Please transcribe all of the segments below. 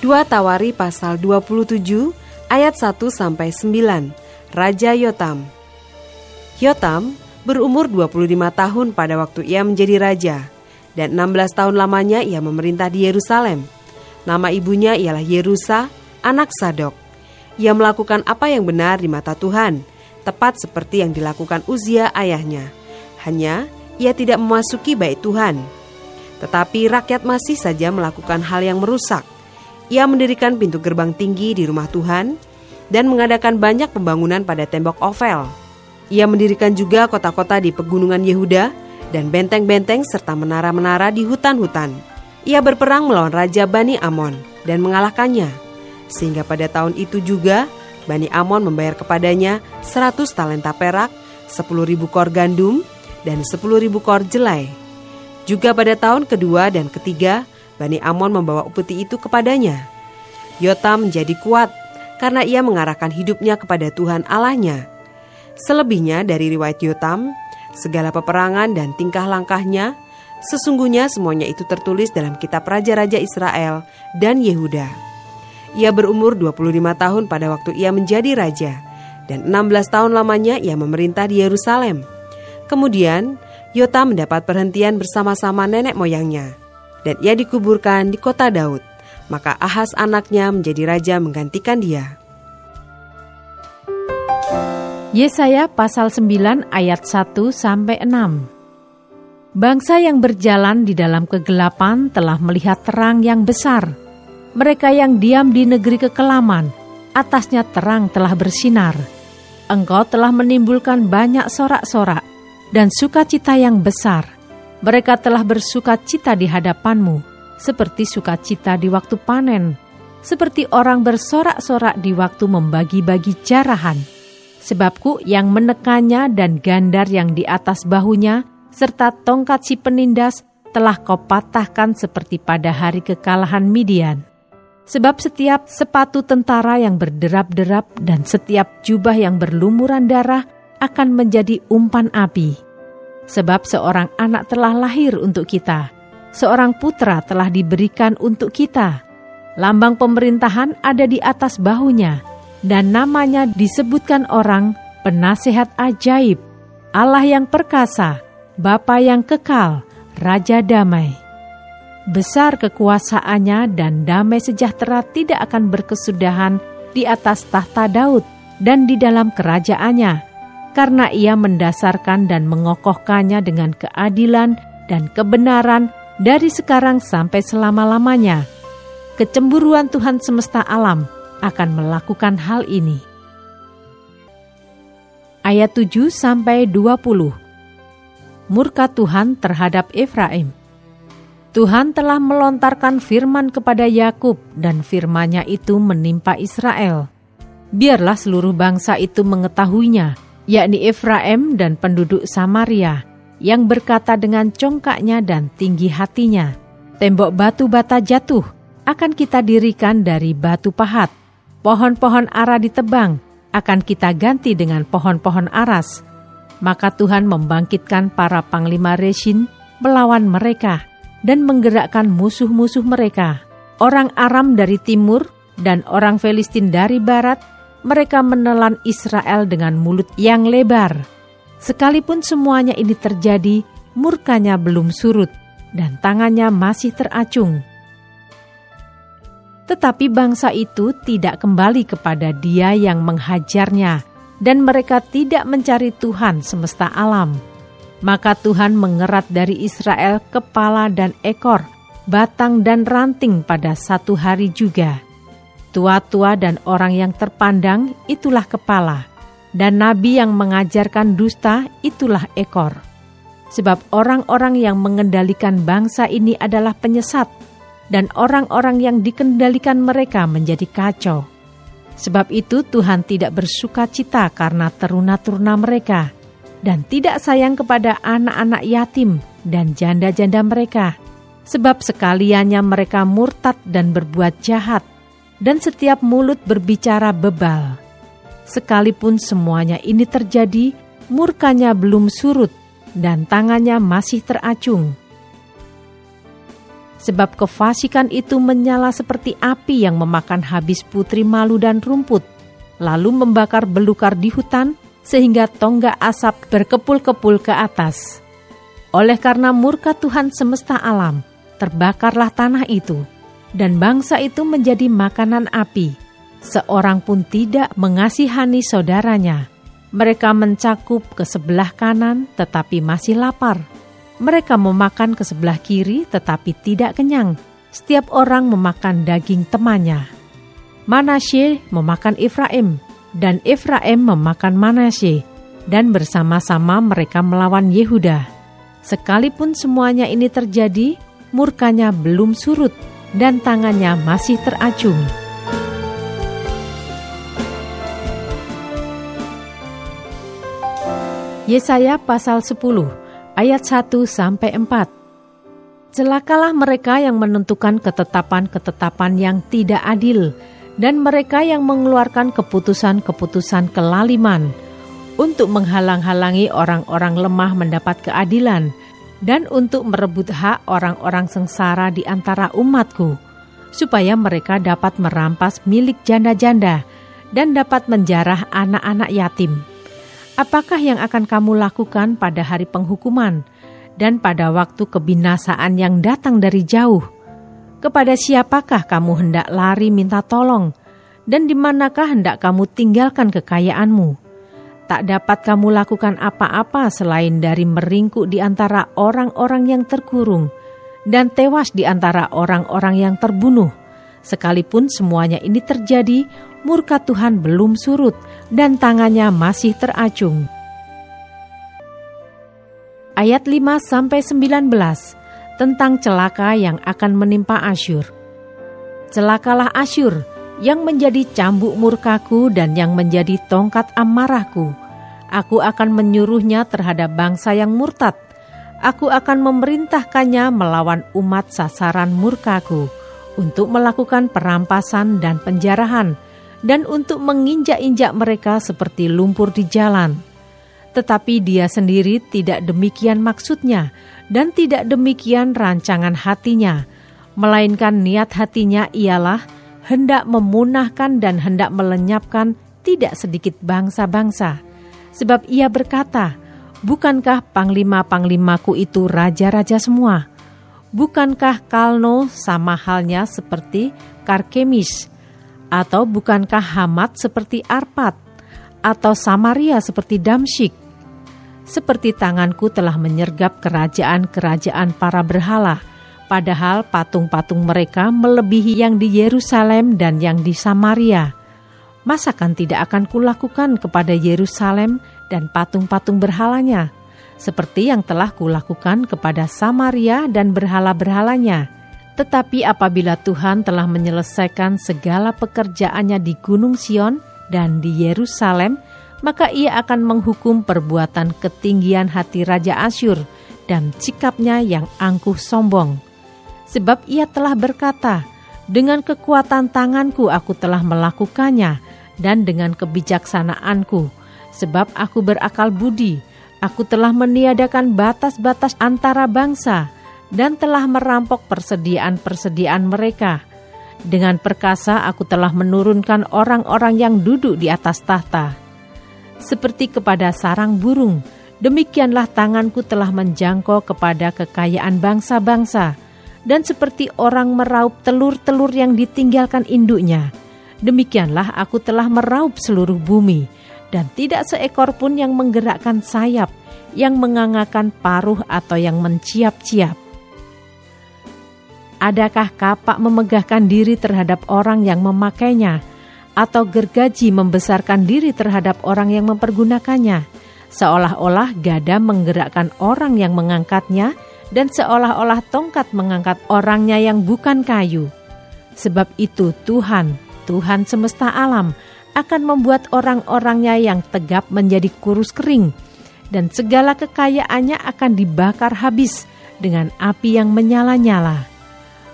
Dua Tawari pasal 27 ayat 1 sampai 9. Raja Yotam. Yotam berumur 25 tahun pada waktu ia menjadi raja dan 16 tahun lamanya ia memerintah di Yerusalem. Nama ibunya ialah Yerusa, anak Sadok. Ia melakukan apa yang benar di mata Tuhan, tepat seperti yang dilakukan Uzia ayahnya. Hanya ia tidak memasuki bait Tuhan. Tetapi rakyat masih saja melakukan hal yang merusak ia mendirikan pintu gerbang tinggi di rumah Tuhan dan mengadakan banyak pembangunan pada tembok Ovel. Ia mendirikan juga kota-kota di pegunungan Yehuda dan benteng-benteng serta menara-menara di hutan-hutan. Ia berperang melawan Raja Bani Amon dan mengalahkannya. Sehingga pada tahun itu juga Bani Amon membayar kepadanya 100 talenta perak, 10.000 kor gandum, dan 10.000 kor jelai. Juga pada tahun kedua dan ketiga, Bani Amon membawa upeti itu kepadanya. Yotam menjadi kuat karena ia mengarahkan hidupnya kepada Tuhan Allahnya. Selebihnya dari riwayat Yotam, segala peperangan dan tingkah langkahnya, sesungguhnya semuanya itu tertulis dalam kitab Raja-Raja Israel dan Yehuda. Ia berumur 25 tahun pada waktu ia menjadi raja, dan 16 tahun lamanya ia memerintah di Yerusalem. Kemudian, Yotam mendapat perhentian bersama-sama nenek moyangnya dan ia dikuburkan di kota Daud. Maka Ahas anaknya menjadi raja menggantikan dia. Yesaya pasal 9 ayat 1 sampai 6. Bangsa yang berjalan di dalam kegelapan telah melihat terang yang besar. Mereka yang diam di negeri kekelaman, atasnya terang telah bersinar. Engkau telah menimbulkan banyak sorak-sorak dan sukacita yang besar mereka telah bersuka cita di hadapanmu, seperti sukacita di waktu panen, seperti orang bersorak-sorak di waktu membagi-bagi jarahan. Sebabku yang menekannya dan gandar yang di atas bahunya, serta tongkat si penindas telah kau patahkan seperti pada hari kekalahan Midian. Sebab setiap sepatu tentara yang berderap-derap dan setiap jubah yang berlumuran darah akan menjadi umpan api Sebab seorang anak telah lahir untuk kita, seorang putra telah diberikan untuk kita. Lambang pemerintahan ada di atas bahunya, dan namanya disebutkan orang penasehat ajaib, Allah yang perkasa, Bapa yang kekal, Raja damai. Besar kekuasaannya dan damai sejahtera tidak akan berkesudahan di atas tahta Daud dan di dalam kerajaannya, karena ia mendasarkan dan mengokohkannya dengan keadilan dan kebenaran dari sekarang sampai selama-lamanya. Kecemburuan Tuhan semesta alam akan melakukan hal ini. Ayat 7 sampai 20. Murka Tuhan terhadap Efraim. Tuhan telah melontarkan firman kepada Yakub dan firman-Nya itu menimpa Israel. Biarlah seluruh bangsa itu mengetahuinya yakni Efraim dan penduduk Samaria, yang berkata dengan congkaknya dan tinggi hatinya, tembok batu bata jatuh, akan kita dirikan dari batu pahat. Pohon-pohon ara ditebang, akan kita ganti dengan pohon-pohon aras. Maka Tuhan membangkitkan para panglima Resin melawan mereka dan menggerakkan musuh-musuh mereka. Orang Aram dari timur dan orang Filistin dari barat mereka menelan Israel dengan mulut yang lebar. Sekalipun semuanya ini terjadi, murkanya belum surut dan tangannya masih teracung. Tetapi bangsa itu tidak kembali kepada dia yang menghajarnya, dan mereka tidak mencari Tuhan semesta alam. Maka Tuhan mengerat dari Israel kepala dan ekor, batang dan ranting pada satu hari juga Tua-tua dan orang yang terpandang itulah kepala, dan nabi yang mengajarkan dusta itulah ekor. sebab orang-orang yang mengendalikan bangsa ini adalah penyesat, dan orang-orang yang dikendalikan mereka menjadi kacau. Sebab itu Tuhan tidak bersuka cita karena teruna-teruna mereka, dan tidak sayang kepada anak-anak yatim dan janda-janda mereka, sebab sekaliannya mereka murtad dan berbuat jahat, dan setiap mulut berbicara bebal. Sekalipun semuanya ini terjadi, murkanya belum surut, dan tangannya masih teracung. Sebab kefasikan itu menyala seperti api yang memakan habis putri malu dan rumput, lalu membakar belukar di hutan, sehingga tonggak asap berkepul-kepul ke atas. Oleh karena murka Tuhan semesta alam, terbakarlah tanah itu, dan bangsa itu menjadi makanan api. Seorang pun tidak mengasihani saudaranya mereka mencakup ke sebelah kanan tetapi masih lapar. Mereka memakan ke sebelah kiri tetapi tidak kenyang. Setiap orang memakan daging temannya. Manasye memakan Efraim dan Efraim memakan Manasye dan bersama-sama mereka melawan Yehuda. Sekalipun semuanya ini terjadi, murkanya belum surut dan tangannya masih teracung. Yesaya pasal 10 ayat 1 sampai 4. Celakalah mereka yang menentukan ketetapan-ketetapan yang tidak adil dan mereka yang mengeluarkan keputusan-keputusan kelaliman untuk menghalang-halangi orang-orang lemah mendapat keadilan dan untuk merebut hak orang-orang sengsara di antara umatku supaya mereka dapat merampas milik janda-janda dan dapat menjarah anak-anak yatim apakah yang akan kamu lakukan pada hari penghukuman dan pada waktu kebinasaan yang datang dari jauh? Kepada siapakah kamu hendak lari minta tolong, dan di manakah hendak kamu tinggalkan kekayaanmu? Tak dapat kamu lakukan apa-apa selain dari meringkuk di antara orang-orang yang terkurung dan tewas di antara orang-orang yang terbunuh. Sekalipun semuanya ini terjadi, murka Tuhan belum surut dan tangannya masih teracung. Ayat 5 sampai 19 tentang celaka yang akan menimpa Asyur. Celakalah Asyur yang menjadi cambuk murkaku dan yang menjadi tongkat amarahku. Aku akan menyuruhnya terhadap bangsa yang murtad. Aku akan memerintahkannya melawan umat sasaran murkaku untuk melakukan perampasan dan penjarahan dan untuk menginjak-injak mereka seperti lumpur di jalan. Tetapi dia sendiri tidak demikian maksudnya, dan tidak demikian rancangan hatinya, melainkan niat hatinya ialah hendak memunahkan dan hendak melenyapkan tidak sedikit bangsa-bangsa. Sebab ia berkata, Bukankah panglima-panglimaku itu raja-raja semua? Bukankah Kalno sama halnya seperti Karkemis, atau bukankah Hamat seperti Arpat? Atau Samaria seperti Damsyik? Seperti tanganku telah menyergap kerajaan-kerajaan para berhala, padahal patung-patung mereka melebihi yang di Yerusalem dan yang di Samaria. Masakan tidak akan kulakukan kepada Yerusalem dan patung-patung berhalanya, seperti yang telah kulakukan kepada Samaria dan berhala-berhalanya?' Tetapi apabila Tuhan telah menyelesaikan segala pekerjaannya di Gunung Sion dan di Yerusalem, maka ia akan menghukum perbuatan ketinggian hati Raja Asyur dan sikapnya yang angkuh sombong. Sebab ia telah berkata, dengan kekuatan tanganku aku telah melakukannya, dan dengan kebijaksanaanku, sebab aku berakal budi, aku telah meniadakan batas-batas antara bangsa, dan telah merampok persediaan-persediaan mereka. Dengan perkasa aku telah menurunkan orang-orang yang duduk di atas tahta. Seperti kepada sarang burung, demikianlah tanganku telah menjangkau kepada kekayaan bangsa-bangsa, dan seperti orang meraup telur-telur yang ditinggalkan induknya, demikianlah aku telah meraup seluruh bumi, dan tidak seekor pun yang menggerakkan sayap, yang mengangakan paruh atau yang menciap-ciap. Adakah kapak memegahkan diri terhadap orang yang memakainya, atau gergaji membesarkan diri terhadap orang yang mempergunakannya? seolah-olah gada menggerakkan orang yang mengangkatnya, dan seolah-olah tongkat mengangkat orangnya yang bukan kayu. Sebab itu Tuhan, Tuhan semesta alam, akan membuat orang-orangnya yang tegap menjadi kurus kering, dan segala kekayaannya akan dibakar habis dengan api yang menyala-nyala.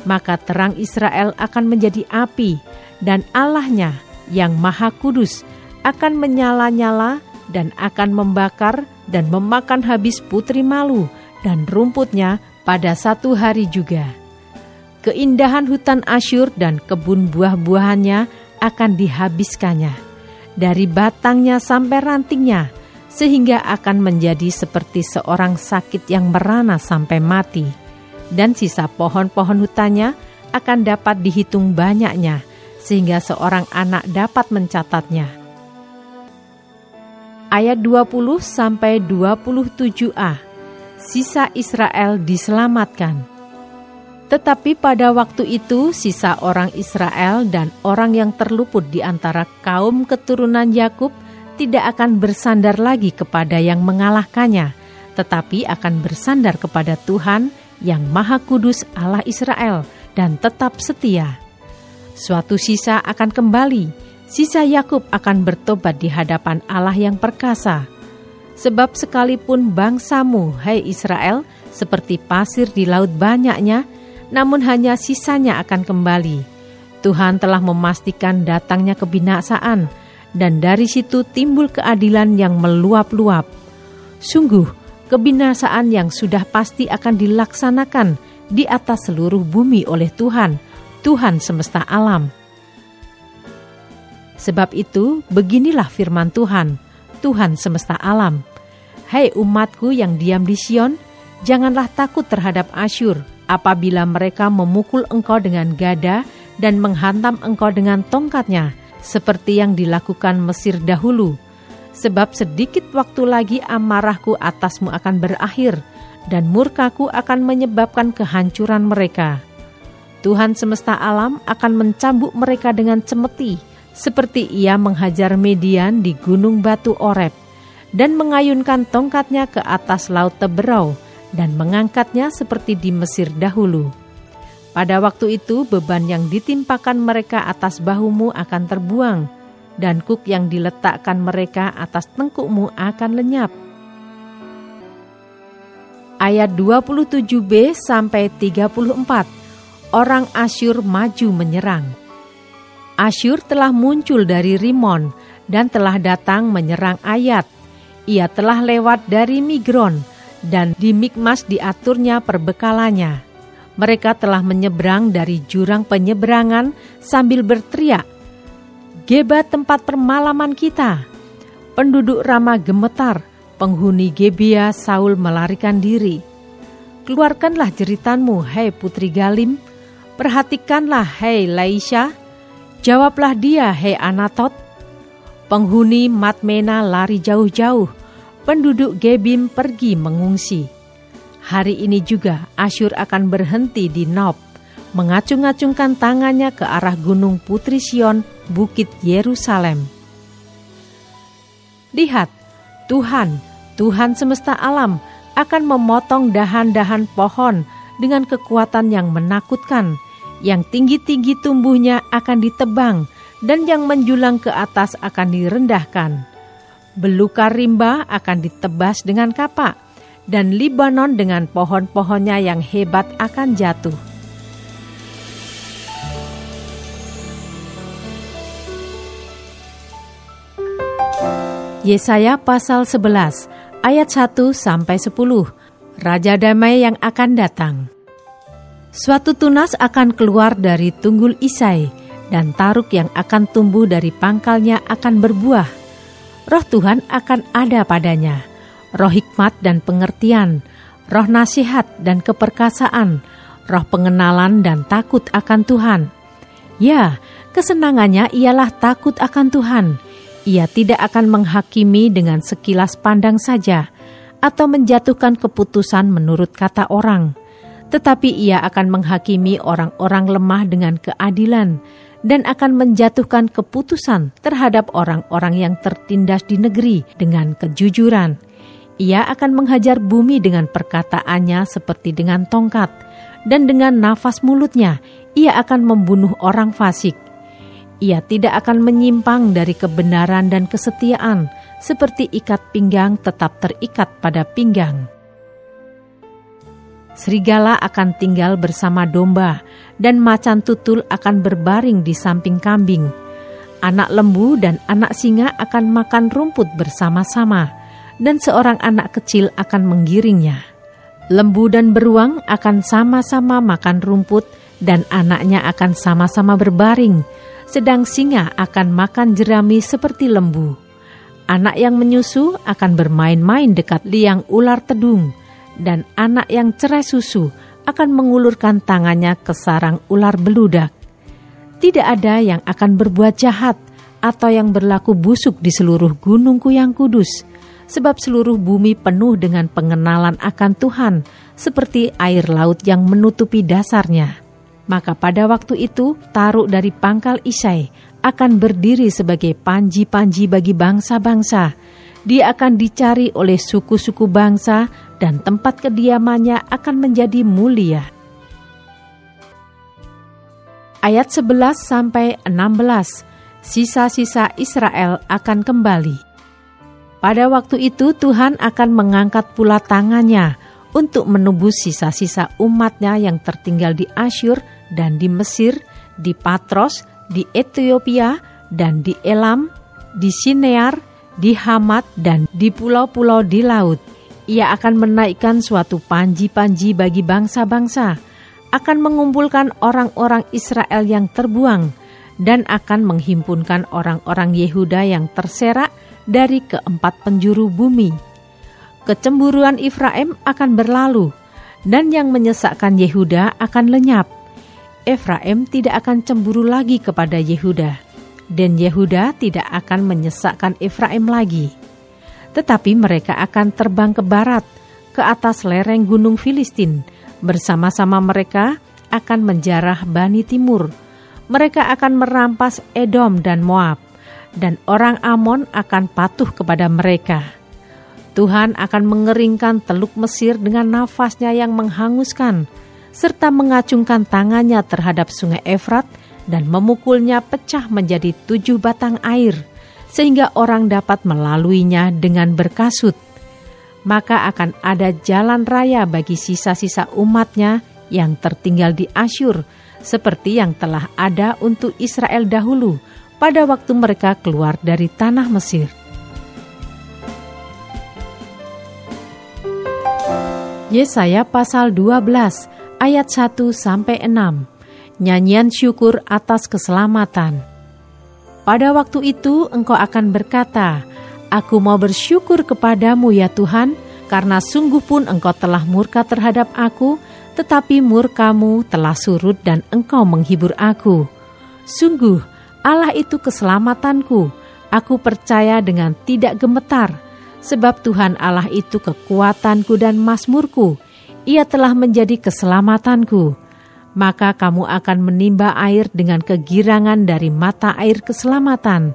Maka terang Israel akan menjadi api, dan Allahnya yang maha kudus akan menyala-nyala dan akan membakar dan memakan habis putri malu dan rumputnya pada satu hari juga. Keindahan hutan Asyur dan kebun buah-buahannya akan dihabiskannya, dari batangnya sampai rantingnya, sehingga akan menjadi seperti seorang sakit yang merana sampai mati. Dan sisa pohon-pohon hutannya akan dapat dihitung banyaknya, sehingga seorang anak dapat mencatatnya. Ayat 20 sampai 27a sisa Israel diselamatkan. Tetapi pada waktu itu sisa orang Israel dan orang yang terluput di antara kaum keturunan Yakub tidak akan bersandar lagi kepada yang mengalahkannya, tetapi akan bersandar kepada Tuhan yang Maha Kudus Allah Israel dan tetap setia. Suatu sisa akan kembali, sisa Yakub akan bertobat di hadapan Allah yang perkasa Sebab sekalipun bangsamu, hai Israel, seperti pasir di laut banyaknya, namun hanya sisanya akan kembali. Tuhan telah memastikan datangnya kebinasaan, dan dari situ timbul keadilan yang meluap-luap. Sungguh, kebinasaan yang sudah pasti akan dilaksanakan di atas seluruh bumi oleh Tuhan, Tuhan semesta alam. Sebab itu, beginilah firman Tuhan – Tuhan semesta alam. Hai umatku yang diam di Sion, janganlah takut terhadap Asyur apabila mereka memukul engkau dengan gada dan menghantam engkau dengan tongkatnya, seperti yang dilakukan Mesir dahulu. Sebab sedikit waktu lagi amarahku atasmu akan berakhir, dan murkaku akan menyebabkan kehancuran mereka. Tuhan semesta alam akan mencambuk mereka dengan cemeti, seperti ia menghajar Median di gunung batu Oreb, dan mengayunkan tongkatnya ke atas laut Teberau, dan mengangkatnya seperti di Mesir dahulu. Pada waktu itu beban yang ditimpakan mereka atas bahumu akan terbuang, dan kuk yang diletakkan mereka atas tengkukmu akan lenyap. Ayat 27b sampai 34 Orang Asyur maju menyerang. Asyur telah muncul dari Rimon dan telah datang menyerang Ayat. Ia telah lewat dari Migron dan di Mikmas diaturnya perbekalannya. Mereka telah menyeberang dari jurang penyeberangan sambil berteriak, Geba tempat permalaman kita. Penduduk Rama gemetar, penghuni Gebia Saul melarikan diri. Keluarkanlah jeritanmu, hai putri Galim. Perhatikanlah, hai Laisha Jawablah dia, hei Anatot. Penghuni Matmena lari jauh-jauh, penduduk Gebim pergi mengungsi. Hari ini juga Asyur akan berhenti di Nob, mengacung-acungkan tangannya ke arah gunung Putri Sion, Bukit Yerusalem. Lihat, Tuhan, Tuhan semesta alam, akan memotong dahan-dahan pohon dengan kekuatan yang menakutkan, yang tinggi-tinggi tumbuhnya akan ditebang, dan yang menjulang ke atas akan direndahkan. Belukar rimba akan ditebas dengan kapak, dan Libanon dengan pohon-pohonnya yang hebat akan jatuh. Yesaya pasal 11 ayat 1 sampai 10 Raja damai yang akan datang. Suatu tunas akan keluar dari tunggul Isai, dan taruk yang akan tumbuh dari pangkalnya akan berbuah. Roh Tuhan akan ada padanya, roh hikmat dan pengertian, roh nasihat dan keperkasaan, roh pengenalan dan takut akan Tuhan. Ya, kesenangannya ialah takut akan Tuhan. Ia tidak akan menghakimi dengan sekilas pandang saja, atau menjatuhkan keputusan menurut kata orang tetapi ia akan menghakimi orang-orang lemah dengan keadilan dan akan menjatuhkan keputusan terhadap orang-orang yang tertindas di negeri dengan kejujuran. Ia akan menghajar bumi dengan perkataannya seperti dengan tongkat, dan dengan nafas mulutnya ia akan membunuh orang fasik. Ia tidak akan menyimpang dari kebenaran dan kesetiaan, seperti ikat pinggang tetap terikat pada pinggang. Serigala akan tinggal bersama domba, dan macan tutul akan berbaring di samping kambing. Anak lembu dan anak singa akan makan rumput bersama-sama dan seorang anak kecil akan menggiringnya. Lembu dan beruang akan sama-sama makan rumput dan anaknya akan sama-sama berbaring, sedang singa akan makan jerami seperti lembu. Anak yang menyusu akan bermain-main dekat liang ular tedung, dan anak yang cerai susu akan mengulurkan tangannya ke sarang ular beludak. Tidak ada yang akan berbuat jahat atau yang berlaku busuk di seluruh gunungku yang kudus, sebab seluruh bumi penuh dengan pengenalan akan Tuhan, seperti air laut yang menutupi dasarnya. Maka pada waktu itu, Taruk dari pangkal Isai akan berdiri sebagai panji-panji bagi bangsa-bangsa. Dia akan dicari oleh suku-suku bangsa dan tempat kediamannya akan menjadi mulia. Ayat 11 sampai 16. Sisa-sisa Israel akan kembali. Pada waktu itu Tuhan akan mengangkat pula tangannya untuk menebus sisa-sisa umatnya yang tertinggal di Asyur dan di Mesir, di Patros, di Ethiopia, dan di Elam, di Sinear, di Hamat, dan di pulau-pulau di laut. Ia akan menaikkan suatu panji-panji bagi bangsa-bangsa, akan mengumpulkan orang-orang Israel yang terbuang, dan akan menghimpunkan orang-orang Yehuda yang terserak dari keempat penjuru bumi. Kecemburuan Efraim akan berlalu, dan yang menyesakkan Yehuda akan lenyap. Efraim tidak akan cemburu lagi kepada Yehuda, dan Yehuda tidak akan menyesakkan Efraim lagi. Tetapi mereka akan terbang ke barat, ke atas lereng gunung Filistin. Bersama-sama mereka akan menjarah Bani Timur. Mereka akan merampas Edom dan Moab dan orang Amon akan patuh kepada mereka. Tuhan akan mengeringkan teluk Mesir dengan nafasnya yang menghanguskan, serta mengacungkan tangannya terhadap sungai Efrat dan memukulnya pecah menjadi tujuh batang air, sehingga orang dapat melaluinya dengan berkasut. Maka akan ada jalan raya bagi sisa-sisa umatnya yang tertinggal di Asyur, seperti yang telah ada untuk Israel dahulu, pada waktu mereka keluar dari tanah Mesir. Yesaya pasal 12 ayat 1 sampai 6. Nyanyian syukur atas keselamatan. Pada waktu itu engkau akan berkata, Aku mau bersyukur kepadamu ya Tuhan, karena sungguh pun engkau telah murka terhadap aku, tetapi murkamu telah surut dan engkau menghibur aku. Sungguh, Allah itu keselamatanku. Aku percaya dengan tidak gemetar, sebab Tuhan Allah itu kekuatanku dan masmurku. Ia telah menjadi keselamatanku. Maka kamu akan menimba air dengan kegirangan dari mata air keselamatan.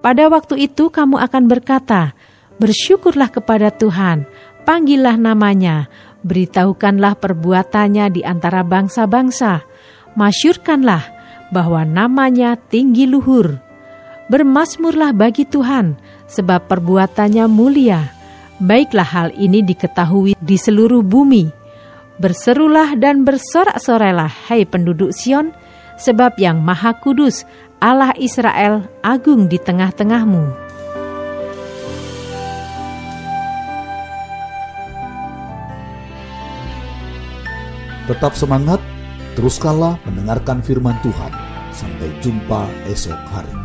Pada waktu itu kamu akan berkata, Bersyukurlah kepada Tuhan, panggillah namanya, beritahukanlah perbuatannya di antara bangsa-bangsa, masyurkanlah, bahwa namanya tinggi luhur. Bermasmurlah bagi Tuhan, sebab perbuatannya mulia. Baiklah hal ini diketahui di seluruh bumi. Berserulah dan bersorak-sorailah, hai penduduk Sion, sebab yang Maha Kudus, Allah Israel, agung di tengah-tengahmu. Tetap semangat, teruskanlah mendengarkan firman Tuhan. Sampai jumpa esok hari.